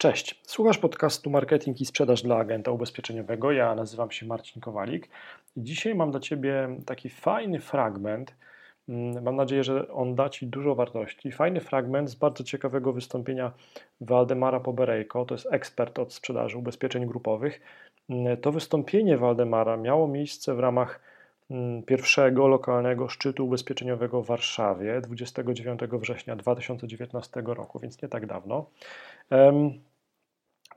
Cześć, słuchasz podcastu Marketing i Sprzedaż dla Agenta Ubezpieczeniowego. Ja nazywam się Marcin Kowalik dzisiaj mam dla Ciebie taki fajny fragment. Mm, mam nadzieję, że on da Ci dużo wartości. Fajny fragment z bardzo ciekawego wystąpienia Waldemara Poberejko, to jest ekspert od sprzedaży ubezpieczeń grupowych. Mm, to wystąpienie Waldemara miało miejsce w ramach mm, pierwszego lokalnego szczytu ubezpieczeniowego w Warszawie 29 września 2019 roku, więc nie tak dawno.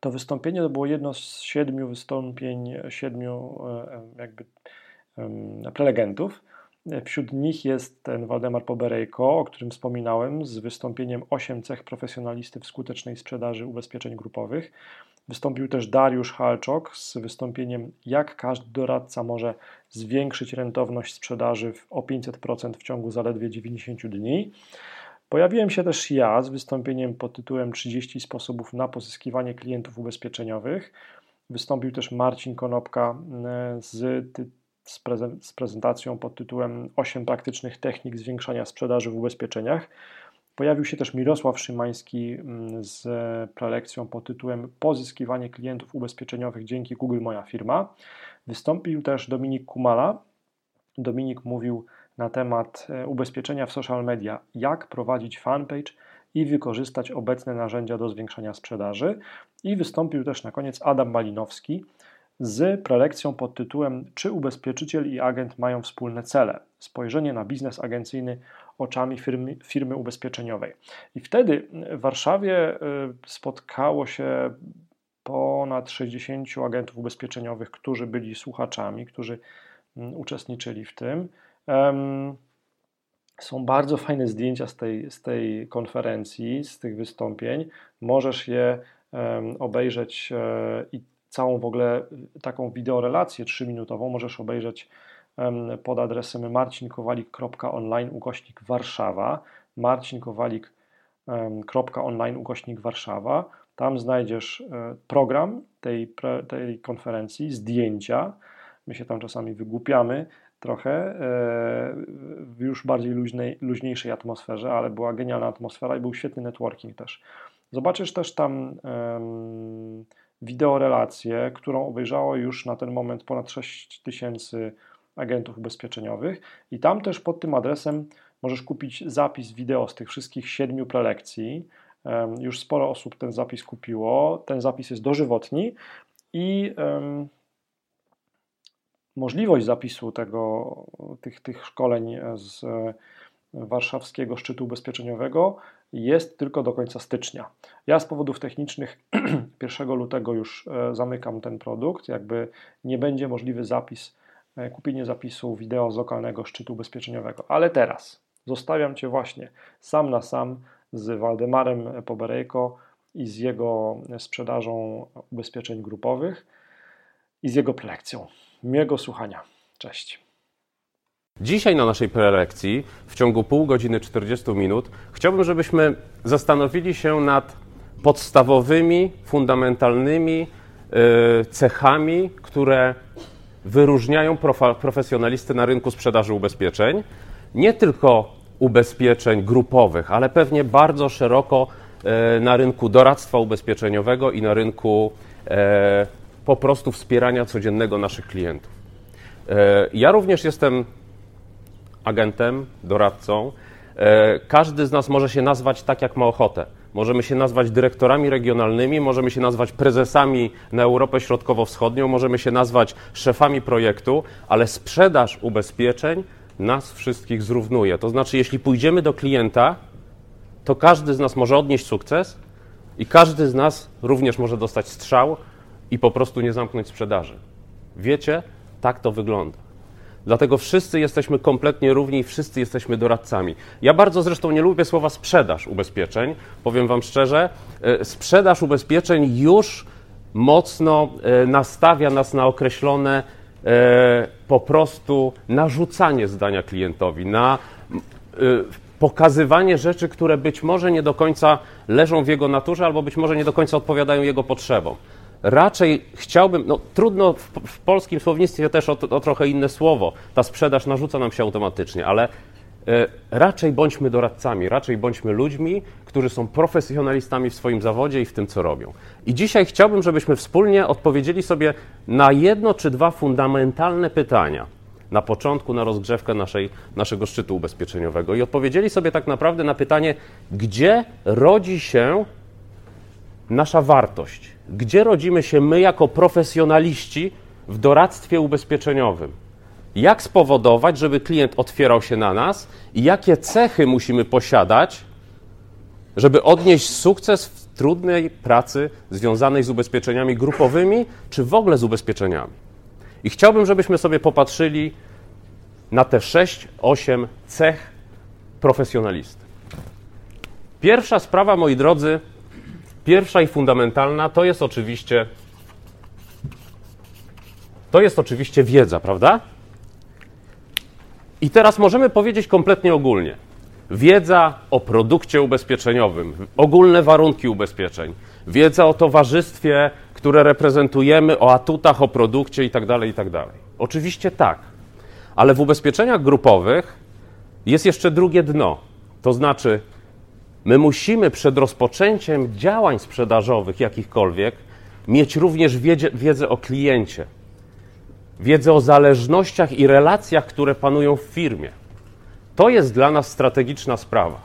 To wystąpienie to było jedno z siedmiu wystąpień, siedmiu jakby prelegentów. Wśród nich jest ten Waldemar Poberejko, o którym wspominałem, z wystąpieniem 8 cech profesjonalisty w skutecznej sprzedaży ubezpieczeń grupowych. Wystąpił też Dariusz Halczok z wystąpieniem Jak każdy doradca może zwiększyć rentowność sprzedaży o 500% w ciągu zaledwie 90 dni. Pojawiłem się też ja z wystąpieniem pod tytułem 30 sposobów na pozyskiwanie klientów ubezpieczeniowych. Wystąpił też Marcin Konopka e, z, z, prezentacją pod tytułem 8 praktycznych technik zwiększania sprzedaży w ubezpieczeniach. Pojawił się też Mirosław Szymański z prelekcją pod tytułem Pozyskiwanie klientów ubezpieczeniowych dzięki Google Moja firma. Wystąpił też Dominik Kumala. Dominik mówił na temat e, ubezpieczenia w social media, jak prowadzić fanpage i wykorzystać obecne narzędzia do zwiększania sprzedaży. I wystąpił też na koniec Adam Malinowski z prelekcją pod tytułem Czy ubezpieczyciel i agent mają wspólne cele? Spojrzenie na biznes agencyjny oczami firmy, firmy ubezpieczeniowej. I wtedy w Warszawie e, spotkało się ponad 60 agentów ubezpieczeniowych, którzy byli słuchaczami, którzy mm, uczestniczyli w tym. Są bardzo fajne zdjęcia z tej, z tej konferencji, z tych wystąpień. Możesz je obejrzeć e, i całą w ogóle taką wideorelację trzyminutową możesz obejrzeć pod adresem marcinkowalik.online ukośnik Warszawa marcinkowalik.online ukośnik Warszawa tam znajdziesz e, program tej, tej konferencji, zdjęcia. My się tam czasami wygłupiamy, trochę e, w już bardziej luźnej, luźniejszej atmosferze, ale była genialna atmosfera i był świetny networking też. Zobaczysz też tam um, wideorelację, którą obejrzało już na ten moment ponad 6 tysięcy agentów ubezpieczeniowych i tam też pod tym adresem możesz kupić zapis wideo z tych wszystkich siedmiu prelekcji. Już sporo osób ten zapis kupiło. Ten zapis jest dożywotni i możliwość zapisu tego, tych, tych szkoleń z warszawskiego szczytu ubezpieczeniowego jest tylko do końca stycznia. Ja z powodów technicznych 1 lutego już e, zamykam ten produkt, jakby nie będzie możliwy zapis, e, kupienie zapisu wideo z lokalnego szczytu ubezpieczeniowego. Ale teraz zostawiam Cię właśnie sam na sam z Waldemarem Poberejko i z jego sprzedażą ubezpieczeń grupowych i z jego prelekcją. Miłego słuchania. Cześć. Dzisiaj na naszej prelekcji w ciągu pół godziny 40 minut chciałbym, żebyśmy zastanowili się nad podstawowymi, fundamentalnymi e, cechami, które wyróżniają profesjonalisty na rynku sprzedaży ubezpieczeń. Nie tylko ubezpieczeń grupowych, ale pewnie bardzo szeroko e, na rynku doradztwa ubezpieczeniowego i na rynku e, po prostu wspierania codziennego naszych klientów. E, ja również jestem agentem, doradcą. E, każdy z nas może się nazwać tak, jak ma ochotę. Możemy się nazwać dyrektorami regionalnymi, możemy się nazwać prezesami na Europę Środkowo-Wschodnią, możemy się nazwać szefami projektu, ale sprzedaż ubezpieczeń nas wszystkich zrównuje. To znaczy, jeśli pójdziemy do klienta, to każdy z nas może odnieść sukces i każdy z nas również może dostać strzał, i po prostu nie zamknąć sprzedaży. Wiecie, tak to wygląda. Dlatego wszyscy jesteśmy kompletnie równi i wszyscy jesteśmy doradcami. Ja bardzo zresztą nie lubię słowa sprzedaż ubezpieczeń. Powiem Wam szczerze, e, sprzedaż ubezpieczeń już mocno e, nastawia nas na określone e, po prostu narzucanie zdania klientowi, na pokazywanie rzeczy, które być może nie do końca leżą w jego naturze, albo być może nie do końca odpowiadają jego potrzebom raczej chciałbym, no trudno w, w polskim słownictwie też o, o, trochę inne słowo, ta sprzedaż narzuca nam się automatycznie, ale e, raczej bądźmy doradcami, raczej bądźmy ludźmi, którzy są profesjonalistami w swoim zawodzie i w tym, co robią. I dzisiaj chciałbym, żebyśmy wspólnie odpowiedzieli sobie na jedno czy dwa fundamentalne pytania na początku, na rozgrzewkę naszej, naszego szczytu ubezpieczeniowego i odpowiedzieli sobie tak naprawdę na pytanie, gdzie rodzi się nasza wartość, gdzie rodzimy się my jako profesjonaliści w doradztwie ubezpieczeniowym. Jak spowodować, żeby klient otwierał się na nas i jakie cechy musimy posiadać, żeby odnieść sukces w trudnej pracy związanej z ubezpieczeniami grupowymi, czy w ogóle z ubezpieczeniami. I chciałbym, żebyśmy sobie popatrzyli na te 6-8 cech profesjonalisty. Pierwsza sprawa, moi drodzy, pierwsza i fundamentalna, to jest oczywiście to jest oczywiście wiedza, prawda? I teraz możemy powiedzieć kompletnie ogólnie. Wiedza o produkcie ubezpieczeniowym, ogólne warunki ubezpieczeń, wiedza o towarzystwie, które reprezentujemy, o atutach, o produkcie itd., tak itd. Tak Oczywiście tak, ale w ubezpieczeniach grupowych jest jeszcze drugie dno. To znaczy, my musimy przed rozpoczęciem działań sprzedażowych jakichkolwiek mieć również wiedzę, o kliencie, wiedzę o zależnościach i relacjach, które panują w firmie. To jest dla nas strategiczna sprawa.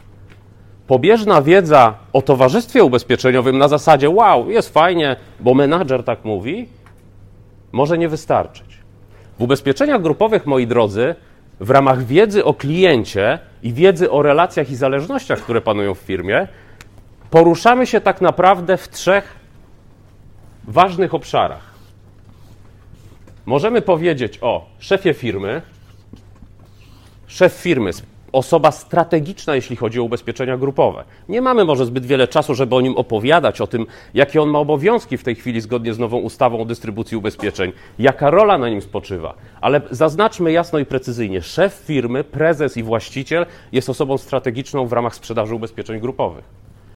Pobieżna wiedza o towarzystwie ubezpieczeniowym na zasadzie wow, jest fajnie, bo menadżer tak mówi, może nie wystarczyć. W ubezpieczeniach grupowych, moi drodzy, w ramach wiedzy o kliencie i wiedzy o relacjach i zależnościach, które panują w firmie, poruszamy się tak naprawdę w trzech ważnych obszarach. Możemy powiedzieć o szefie firmy. Szef firmy, osoba strategiczna, jeśli chodzi o ubezpieczenia grupowe. Nie mamy może zbyt wiele czasu, żeby o nim opowiadać, o tym, jakie on ma obowiązki w tej chwili zgodnie z nową ustawą o dystrybucji ubezpieczeń, jaka rola na nim spoczywa. Ale zaznaczmy jasno i precyzyjnie: szef firmy, prezes i właściciel jest osobą strategiczną w ramach sprzedaży ubezpieczeń grupowych.